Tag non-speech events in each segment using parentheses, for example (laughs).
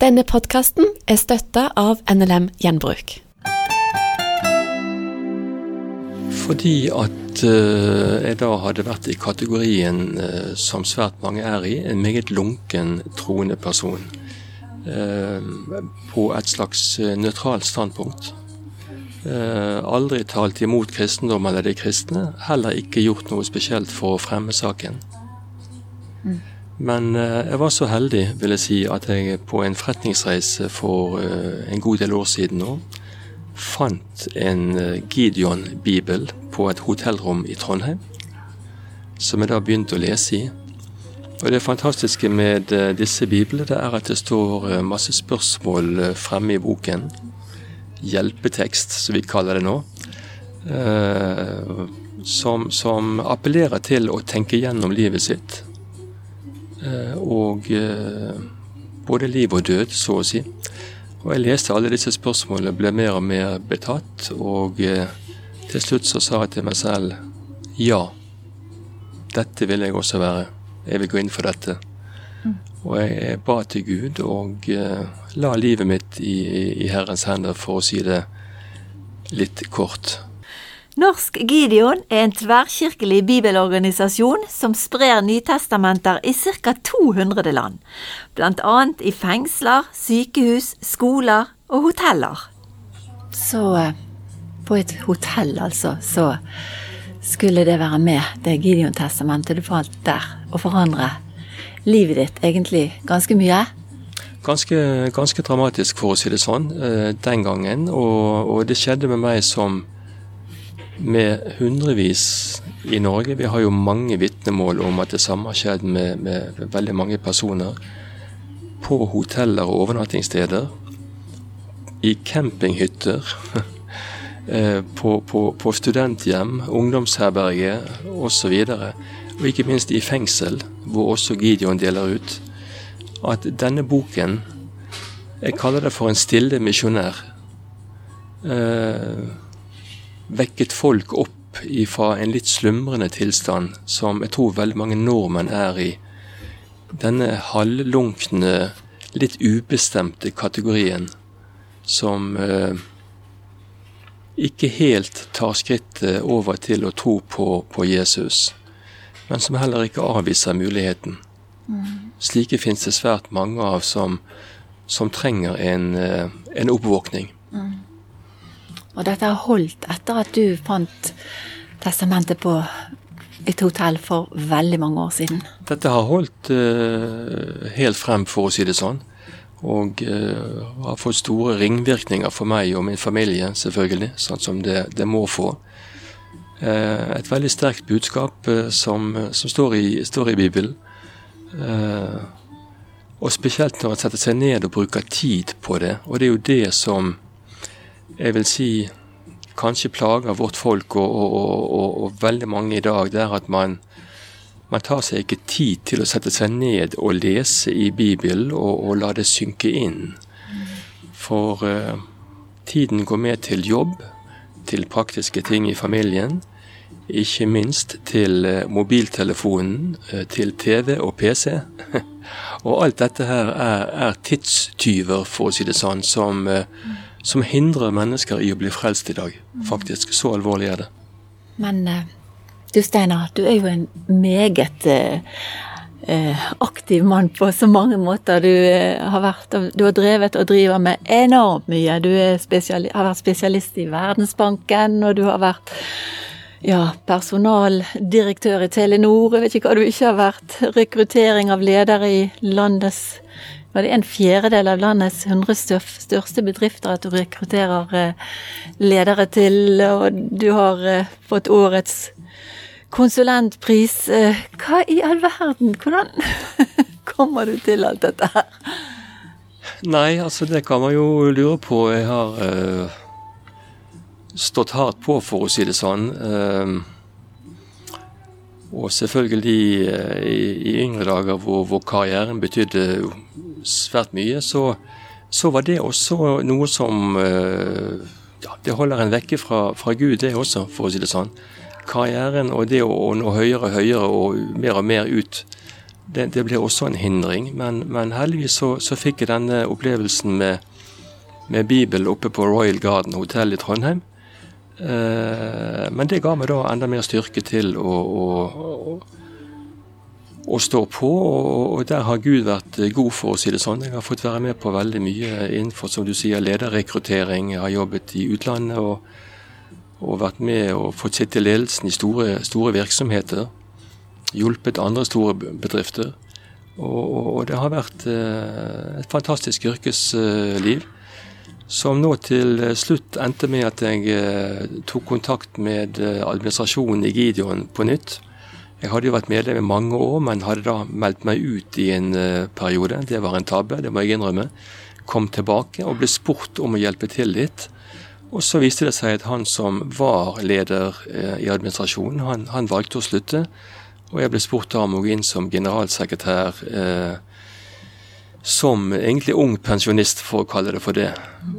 Denne podkasten er støtta av NLM Gjenbruk. Fordi at eh, jeg da hadde vært i kategorien eh, som svært mange er i, en meget lunken troende person. Eh, på et slags nøytralt standpunkt. Eh, aldri talt imot kristendom eller de kristne. Heller ikke gjort noe spesielt for å fremme saken. Men eh, jeg var så heldig, vil jeg si, at jeg på en forretningsreise for eh, en god del år siden nå fant en eh, Gideon-bibel på et hotellrom i Trondheim, som jeg da begynte å lese i. Og Det fantastiske med disse biblene det er at det står masse spørsmål fremme i boken. Hjelpetekst, som vi kaller det nå. som, som appellerer til å tenke gjennom livet sitt. Eh, og eh, både liv og død, så å si. Og jeg leste alle disse spørsmålene, ble mer og mer betatt, og eh, til slutt så sa jeg til meg selv ja, dette vil jeg også være. Jeg vil gå inn for dette. Og jeg ba til Gud og la livet mitt i, i Herrens hender, for å si det litt kort. Norsk Gideon er en tverrkirkelig bibelorganisasjon som sprer nytestamenter i ca. 200 land, annet i fengsler, sykehus, skoler og hoteller. Så eh, på et hotell, altså, så skulle det være med, det Gideon-testamentet du fant der, og forandre livet ditt egentlig ganske mye. Ganske, ganske dramatisk, for å si det sånn, eh, den gangen. Og, og det skjedde med meg som med hundrevis i Norge. Vi har jo mange vitnemål om at det samme har skjedd med, med veldig mange personer. På hoteller og overnattingssteder. I campinghytter. (laughs) eh, på, på, på studenthjem, ungdomsherberge osv. Og, og ikke minst i fengsel, hvor også Gideon deler ut. At denne boken Jeg kaller det for en stille misjonær. Eh, vekket folk opp fra en litt slumrende tilstand som jeg tror veldig mange nordmenn er i. Denne halvlunkne, litt ubestemte kategorien som eh, ikke helt tar skrittet over til å tro på, på Jesus, men som heller ikke avviser muligheten. Slike finnes det svært mange av som, som trenger en, eh, en oppvåkning. Og dette har holdt etter at du fant testamentet på et hotell for veldig mange år siden. Dette har holdt uh, helt frem, for å si det sånn. Og uh, har fått store ringvirkninger for meg og min familie, selvfølgelig. Sånn som det, det må få. Uh, et veldig sterkt budskap som, som står, i, står i Bibelen. Og spesielt når en setter seg ned og bruker tid på det. Og det er jo det som jeg vil si kanskje plager vårt folk og, og, og, og veldig mange i dag, det er at man, man tar seg ikke tid til å sette seg ned og lese i Bibelen og, la det synke inn. For uh, tiden går med til jobb, til praktiske ting i familien. Ikke minst til eh, mobiltelefonen, eh, til TV og PC. (laughs) og alt dette her er, er tidstyver, for å si det sånn, som, som hindrer mennesker i å bli frelst i dag. Faktisk. Så alvorlig er det. Men eh, du Steinar, du er jo en meget eh, eh, aktiv mann på så mange måter. Du har, vært, du har drevet og driver med enormt mye. Du er spesiali har vært spesialist i Verdensbanken, og du har vært ja, personaldirektør i Telenor. Jeg vet ikke hva du ikke har vært. Rekruttering av ledere i landets var det en fjerdedel av landets 100 største bedrifter at du rekrutterer eh, ledere til, og du har eh, fått årets konsulentpris. Eh, Hva i all verden? Hvordan (laughs) kommer du til alt dette her? Nei, altså det kan man jo lure på. Jeg har uh, stått hardt på, for å si det sånn. Eh, og selvfølgelig eh, i, i yngre dager hvor, hvor karrieren betydde svært mye, så, så var det også noe som eh, ja, Det holder en vekke fra, fra Gud, det også, for å si det sånn. Karrieren og det å, å nå høyere og høyere og mer og mer ut, det, det, ble også en hindring. Men, men heldigvis så, så, fikk jeg denne opplevelsen med, med Bibel oppe på Royal Garden hotell i Trondheim. Eh, men det ga meg da enda mer styrke til å, å, å, stå på, og, der har Gud vært god, for å si det sånn. Jeg har fått være med på veldig mye innenfor som du sier, lederrekruttering. Jeg har jobbet i utlandet og, og vært med og fått sitte i ledelsen i store, store virksomheter hjulpet andre store bedrifter. Og, og det har vært eh, et fantastisk yrkesliv. Som nå til slutt endte med at jeg eh, tok kontakt med eh, administrasjonen i Gideon på nytt. Jeg hadde jo vært medlem i mange år, men hadde da meldt meg ut i en periode. Det var en tabbe, det må jeg innrømme. Kom tilbake og ble spurt om å hjelpe til litt. Og så viste det seg at han som var leder i administrasjonen, han, han valgte å slutte. Og jeg ble spurt om å gå inn som generalsekretær eh, som egentlig ung pensjonist, for å kalle det for det.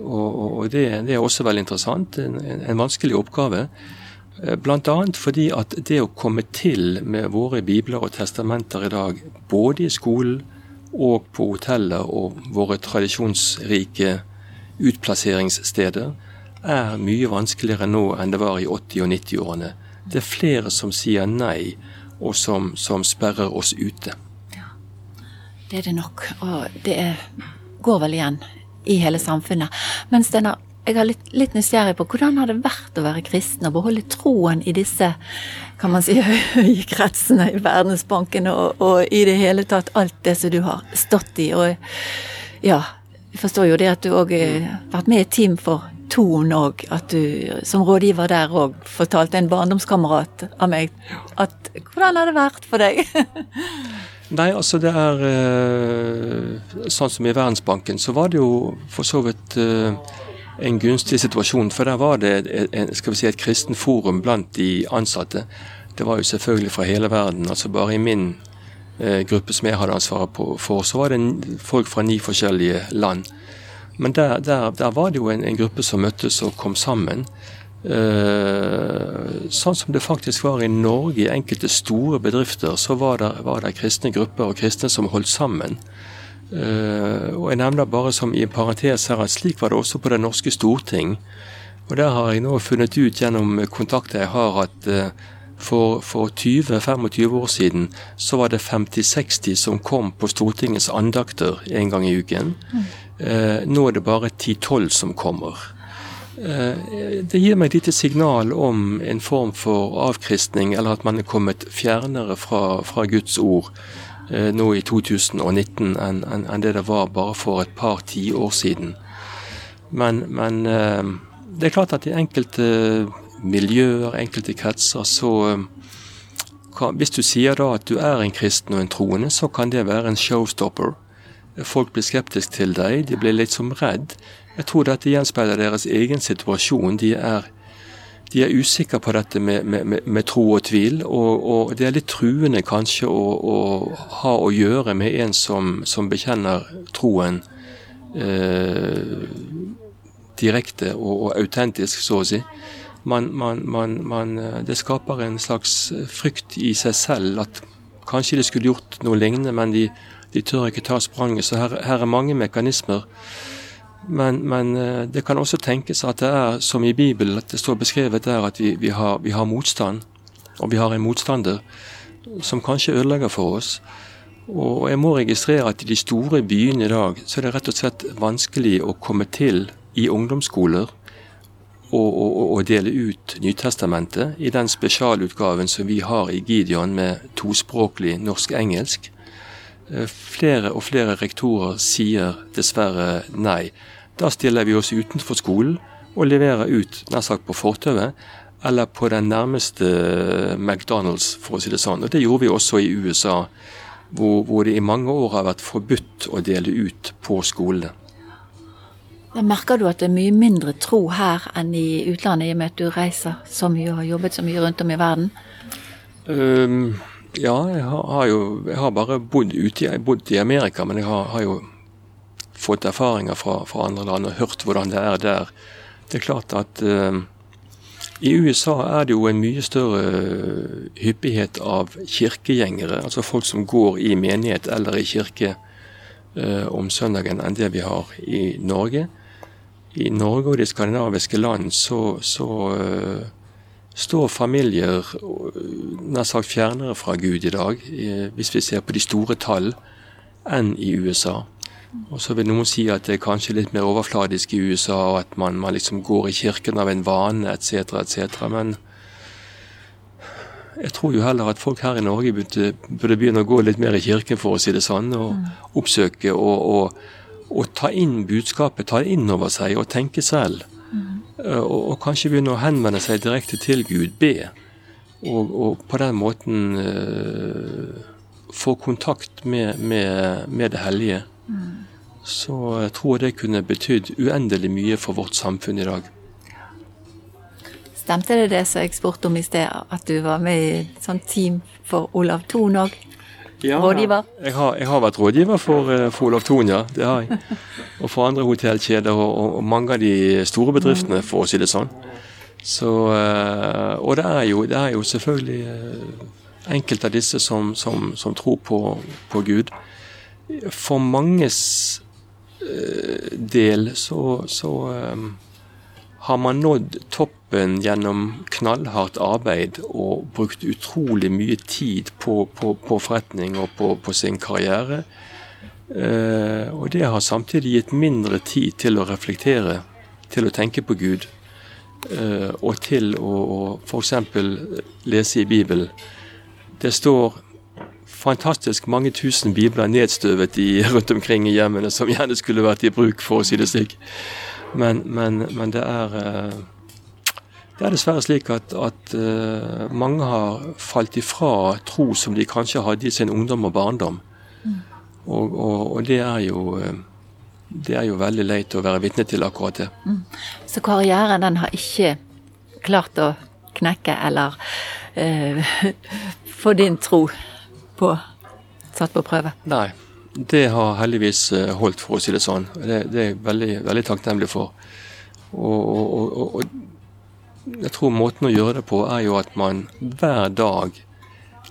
Og, og det, det, er også veldig interessant. En, en vanskelig oppgave. Eh, Bl.a. fordi at det å komme til med våre bibler og testamenter i dag, både i skolen og på hoteller og våre tradisjonsrike utplasseringssteder, er mye vanskeligere nå enn det var i 80- og 90-årene. Det er flere som sier nei og som, som sperrer oss ute. Det er det nok. Og det er, går vel igjen i hele samfunnet. Men Steinar, jeg er litt, litt, nysgjerrig på hvordan har det vært å være kristen og beholde troen i disse kan man si, (laughs) høye kretsene i Verdensbanken og, og, i det hele tatt alt det som du har stått i. Og ja, jeg forstår jo det at du òg har vært med i team for ton òg, at du som rådgiver der òg fortalte en barndomskamerat av meg at Hvordan har det vært for deg? (laughs) Nei, altså det er eh, Sånn som i Verdensbanken, så var det jo for så vidt eh, en gunstig situasjon. For der var det skal vi si, et kristen forum blant de ansatte. Det var jo selvfølgelig fra hele verden. altså Bare i min eh, gruppe som jeg hadde ansvaret for, så var det folk fra ni forskjellige land. Men der, der, der, var det jo en, en, gruppe som møttes og kom sammen. Uh, sånn som det faktisk var i Norge, i enkelte store bedrifter, så var det, var det kristne grupper og kristne som holdt sammen. Uh, og Jeg nevner bare som i en parentes her at slik var det også på Det norske storting. Og Der har jeg nå funnet ut gjennom kontakter jeg har, at uh, for, for 20-25 år siden så var det 50-60 som kom på Stortingets andakter en gang i uken. Mm. Eh, nå er det bare 10-12 som kommer. Eh, det gir meg et lite signal om en form for avkristning, eller at man er kommet fjernere fra, fra Guds ord eh, nå i 2019 enn en, det det var bare for et par tiår siden. Men, men det er klart at i enkelte miljøer, enkelte kretser, så Hvis du sier da at du er en kristen og en troende, så kan det være en showstopper. Folk blir skeptiske til deg, de blir litt som redd. Jeg tror dette gjenspeiler deres egen situasjon. De er, de er usikre på dette med, med, med tro og tvil, og, og, det er litt truende kanskje å, å, ha å gjøre med en som, som bekjenner troen eh, direkte og, og, autentisk, så å si. Man, man, man, det skaper en slags frykt i seg selv at kanskje de skulle gjort noe lignende, men de de tør ikke ta spranget. Så her, her er mange mekanismer. Men, men, eh, det kan også tenkes at det er som i Bibelen, at det står beskrevet der at vi, vi, har, vi har, motstand. Og vi har en motstander som kanskje ødelegger for oss. Og jeg må registrere at i de store byene i dag så er det rett og slett vanskelig å komme til i ungdomsskoler og, og, og dele ut Nytestamentet i den spesialutgaven som vi har i Gideon med tospråklig norsk-engelsk. Eh, flere og flere rektorer sier dessverre nei. Da stiller vi oss utenfor skolen og leverer ut nær sagt på fortauet eller på den nærmeste McDonald's, for å si det sånn. Og Det gjorde vi også i USA, hvor, hvor det i mange år har vært forbudt å dele ut på skolene. Da merker du at det er mye mindre tro her enn i utlandet, i og med at du reiser så mye og har jobbet så mye rundt om i verden? Um, ja, jeg har, jo Jeg har bare bodd ute jeg bodd i Amerika, men jeg har, har jo fått erfaringer fra, fra, andre land og hørt hvordan det er der. Det er klart at uh, I USA er det jo en mye større hyppighet av kirkegjengere, altså folk som går i menighet eller i kirke eh, om søndagen, enn det vi har i Norge. I Norge og de skandinaviske land så, så uh, står familier nær sagt fjernere fra Gud i dag, hvis vi ser på de store tall, enn i USA. Og så vil noen si at det er kanskje litt mer overfladisk i USA, og at man, man liksom går i kirken av en vane etc., etc. Men jeg tror jo heller at folk her i Norge burde, burde, begynne å gå litt mer i kirken, for å si det sånn, og oppsøke og, og, og, ta inn budskapet, ta det inn over seg og tenke selv. Mm. Og, og, kanskje begynne å henvende seg direkte til Gud, be, og, og på den måten uh, få kontakt med, med, med det hellige. Mm så jeg tror det kunne betydd uendelig mye for vårt samfunn i dag. Stemte det det som jeg spurte om i sted, at du var med i et sånt team for Olav Thon òg? Ja, rådgiver? Jeg har, jeg har, vært rådgiver for, eh, for Olav Thon, ja. Det har jeg. Og for andre hotellkjeder og, og, mange av de store bedriftene, for å si det sånn. Så, eh, og det er, jo, det er jo selvfølgelig eh, enkelte av disse som, som, som tror på, på Gud. For manges del så, så har man nådd toppen gjennom knallhardt arbeid og brukt utrolig mye tid på, på, på forretning og på, på sin karriere. Uh, og det har samtidig gitt mindre tid til å reflektere, til å tenke på Gud. Uh, og til å, å f.eks. lese i Bibelen. Det står fantastisk mange tusen bibler nedstøvet i, (laughs) rundt omkring i hjemmene, som gjerne skulle vært i bruk, for å si det slik. Men, men, men det er eh, det er dessverre slik at, at uh, mange har falt ifra tro som de kanskje hadde i sin ungdom og barndom. Mm. Og, og, og, det er jo uh, det er jo veldig leit å være vitne til akkurat det. Mm. Så karrieren den har ikke klart å knekke eller eh, (laughs) få din tro på, satt på prøve? Nei, det har heldigvis eh, holdt, for å si det sånn. Det, det er jeg veldig, veldig takknemlig for. Og, og, og, jeg tror måten å gjøre det på er jo at man hver dag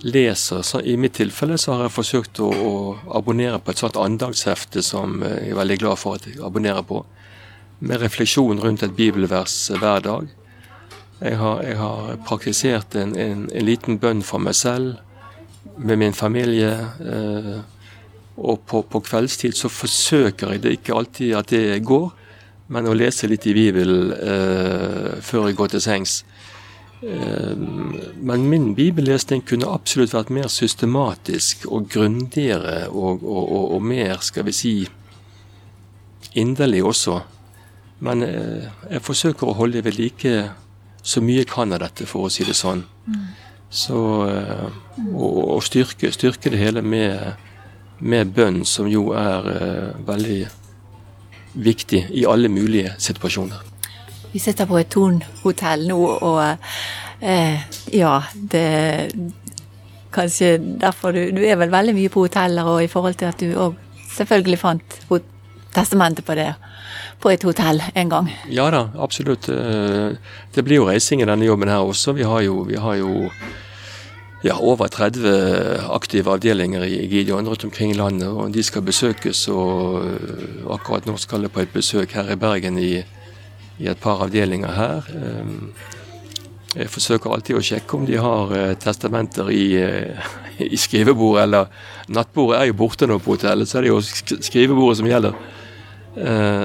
leser. Så I mitt tilfelle så har jeg forsøkt å, å abonnere på et sånt andagshefte som jeg er veldig glad for at jeg abonnerer på. Med refleksjon rundt et bibelvers hver dag. Jeg har, jeg har praktisert en, en, en liten bønn for meg selv med min familie. Eh, og på, på, kveldstid så forsøker jeg det ikke alltid at det går, men å lese litt i Bibelen eh, før jeg går til sengs. Eh, men min bibellesning kunne absolutt vært mer systematisk og grundigere og, og, og, og mer, skal vi si, inderlig også. Men eh, jeg forsøker å holde ved like så mye jeg kan av dette, for å si det sånn. Mm. Så og, å styrke, styrke, det hele med, med bønn, som jo er uh, veldig viktig i alle mulige situasjoner. Vi sitter på et Thon-hotell nå, og uh, ja, det Kanskje derfor du, du er vel veldig mye på hoteller, og i forhold til at du òg selvfølgelig fant testamentet på det på et hotell en gang. Ja da, absolutt. Eh, det blir jo reising i denne jobben her også. Vi har jo, vi har jo ja, over 30 aktive avdelinger i Gideon rundt omkring i landet, og de skal besøkes. og eh, Akkurat nå skal jeg på et besøk her i Bergen i, i et par avdelinger her. Eh, jeg forsøker alltid å sjekke om de har eh, testamenter i, (laughs) i skrivebordet, eller Nattbordet er jo borte nå på hotellet, så er det jo skrivebordet som gjelder.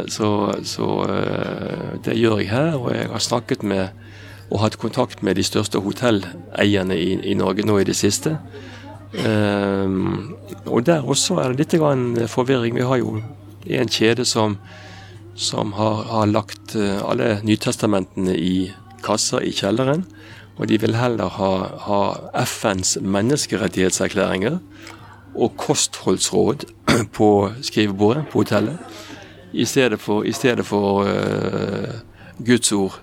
Så, så det gjør jeg her, og jeg har snakket med og hatt kontakt med de største hotelleierne i, i Norge nå i det siste. Um, og der også er det litt forvirring. Vi har jo en kjede som, som har, har, lagt eh, alle Nytestamentene i kasser i kjelleren. Og de vil heller ha, ha FNs menneskerettighetserklæringer og kostholdsråd (clears throat) på skrivebordet på hotellet, i stedet for, i stedet for uh, Guds ord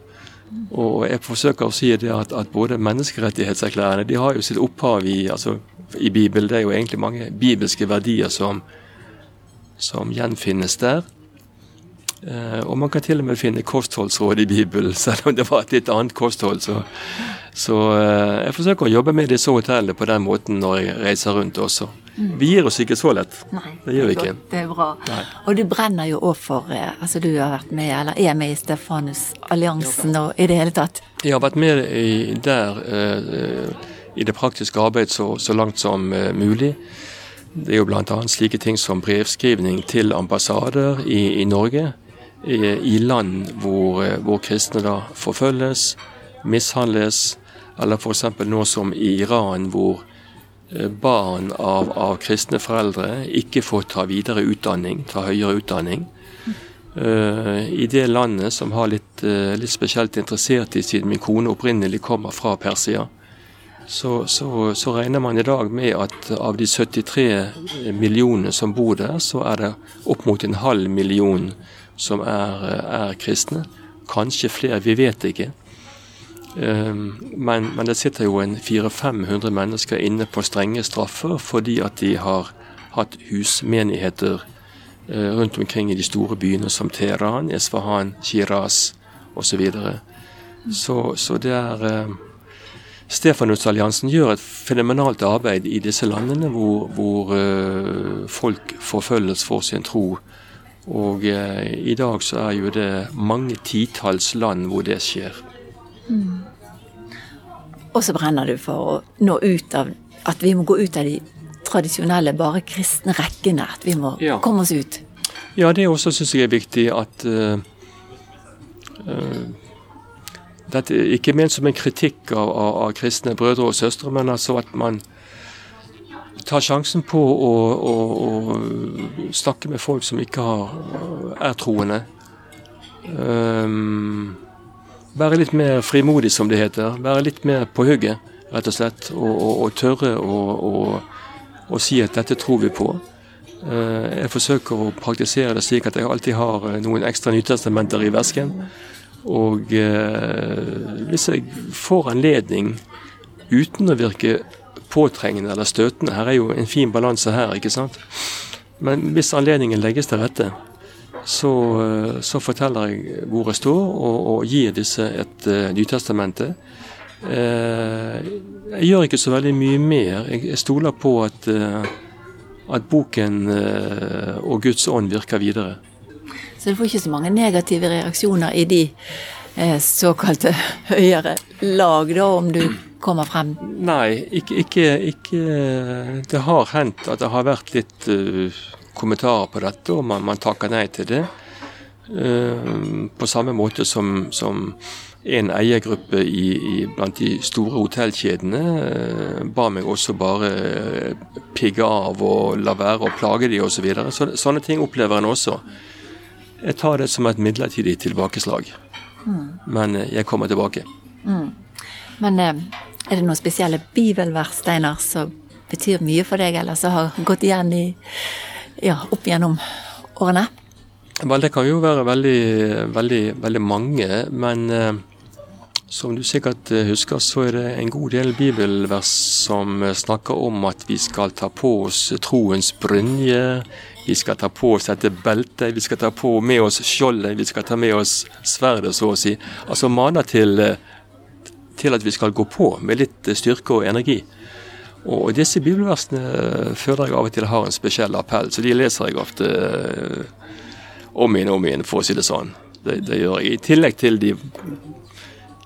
og jeg forsøker å si det at, at både menneskerettighetserklærende, de har jo sitt opphav i, altså, i Bibelen. Det er jo egentlig mange bibelske verdier som, som gjenfinnes der. Eh, og man kan til og med finne kostholdsråd i Bibelen, (laughs) selv om det var et litt annet kosthold. Så, så eh, jeg forsøker å jobbe med disse hotellene på den måten når jeg reiser rundt også. Vi gir oss ikke så lett. Nei, Det gjør vi ikke. Det er bra. Nei. Og du brenner jo òg for eh, Altså, du har vært med, eller er med i Stefanusalliansen og i det hele tatt. Jeg har vært med i, der uh, i det praktiske arbeid så, så langt som uh, mulig. Det er jo bl.a. slike ting som brevskrivning til ambassader i, i Norge. I, I land hvor, hvor kristne da forfølges, mishandles, eller f.eks. nå som i Iran hvor barn av, av kristne foreldre ikke får ta videre utdanning, ta høyere utdanning. Uh, I det landet som har litt, uh, litt spesielt interessert i, siden min kone opprinnelig kommer fra Persia, så, så, så regner man i dag med at av de 73 millionene som bor der, så er det opp mot en halv million som er, er kristne. Kanskje flere, vi vet ikke. Eh, Men, men det sitter jo en 400-500 mennesker inne på strenge straffer fordi at de har hatt husmenigheter eh, rundt omkring i de store byene som Teheran, Esfahan, Shiraz osv. Så, videre. så Så det er eh, Stefanusalliansen gjør et fenomenalt arbeid i disse landene hvor, hvor eh, folk forfølges for sin tro. Og eh, i dag så er jo det mange titalls land hvor det skjer. Og så brenner du for å nå ut av At vi må gå ut av de tradisjonelle, bare kristne rekkene. At vi må Ja. komme oss ut. Ja, det også syns jeg er viktig at uh, uh, Dette er ikke ment som en kritikk av, av, av kristne brødre og søstre, men altså at man tar sjansen på å, å, å snakke med folk som ikke har, er troende. Um, være litt mer frimodig, som det heter. Være litt mer på hugget, rett og slett. Og, og, og tørre å, si at dette tror vi på. Eh, Jeg forsøker å praktisere det slik at jeg alltid har eh, noen ekstra nytestamenter i vesken. Og eh, hvis jeg får anledning, uten å virke påtrengende eller støtende Her er jo en fin balanse her, ikke sant. Men hvis anledningen legges til rette, så, eh, så forteller jeg hvor jeg står, og, og gir disse et uh, nytestamente. Uh, jeg gjør ikke så veldig mye mer. Jeg, jeg stoler på at uh, at boken uh, og Guds ånd virker videre. Så du får ikke så mange negative reaksjoner i de eh, såkalte høyere lag, da, om du kommer frem. Nei, ikke, ikke, ikke Det har hendt at det har vært litt eh, kommentarer på dette, og man, man takker nei til det. Eh, på samme måte som, som en eiergruppe i, i, blant de store hotellkjedene eh, ba meg også bare eh, pigge av og la være å plage de osv. Så videre. så, sånne ting opplever en også. Jeg tar det som et midlertidig tilbakeslag. Men eh, jeg kommer tilbake. Men eh, er det noen spesielle bibelvers, Steinar, som betyr mye for deg, eller som har gått igjen i, ja, opp gjennom årene? Vel, det kan jo være veldig, veldig, veldig mange, men eh, som du sikkert eh, husker, så er det en god del bibelvers som eh, snakker om at vi skal ta på oss troens brynje, vi skal ta på oss dette beltet, vi skal ta på med oss skjoldet, vi skal ta med oss sverdet, så å si. Altså maner til, til at vi skal gå på med litt styrke og energi. Og disse bibelversene føler jeg av og til har en spesiell appell, så de leser jeg ofte eh, om igjen og om igjen, for å si det sånn. Det, det gjør jeg. I tillegg til de,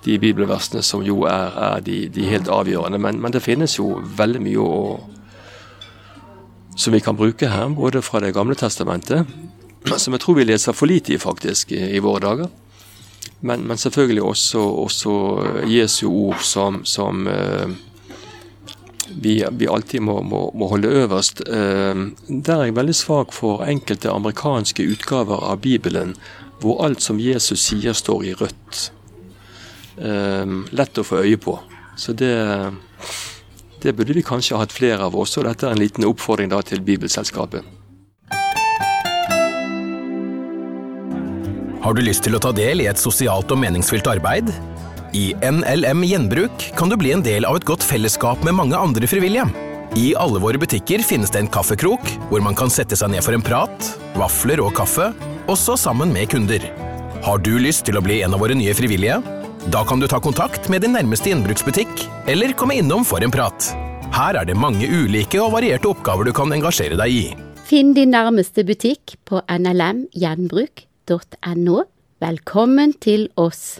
de bibelversene som jo er, er de, de helt avgjørende. Men, men, det finnes jo veldig mye å, som vi kan bruke her, både fra Det gamle testamentet, som jeg tror vi leser for lite i faktisk i, våre dager. Men, men selvfølgelig også, også Jesu ord som, som eh, vi, vi, alltid må, må, må holde øverst. Eh, der er jeg veldig svak for enkelte amerikanske utgaver av Bibelen hvor alt som Jesus sier, står i rødt. Eh, lett å få øye på. Så det, det burde vi kanskje hatt flere av også. Dette er en liten oppfordring da til Bibelselskapet. Har du lyst til å ta del i et sosialt og meningsfylt arbeid? I NLM Gjenbruk kan du bli en del av et godt fellesskap med mange andre frivillige. I alle våre butikker finnes det en kaffekrok, hvor man kan sette seg ned for en prat, vafler og kaffe, også sammen med kunder. Har du lyst til å bli en av våre nye frivillige? Da kan du ta kontakt med din nærmeste gjenbruksbutikk, eller komme innom for en prat. Her er det mange ulike og varierte oppgaver du kan engasjere deg i. Finn din nærmeste butikk på nlmgjenbruk.no. Velkommen til oss.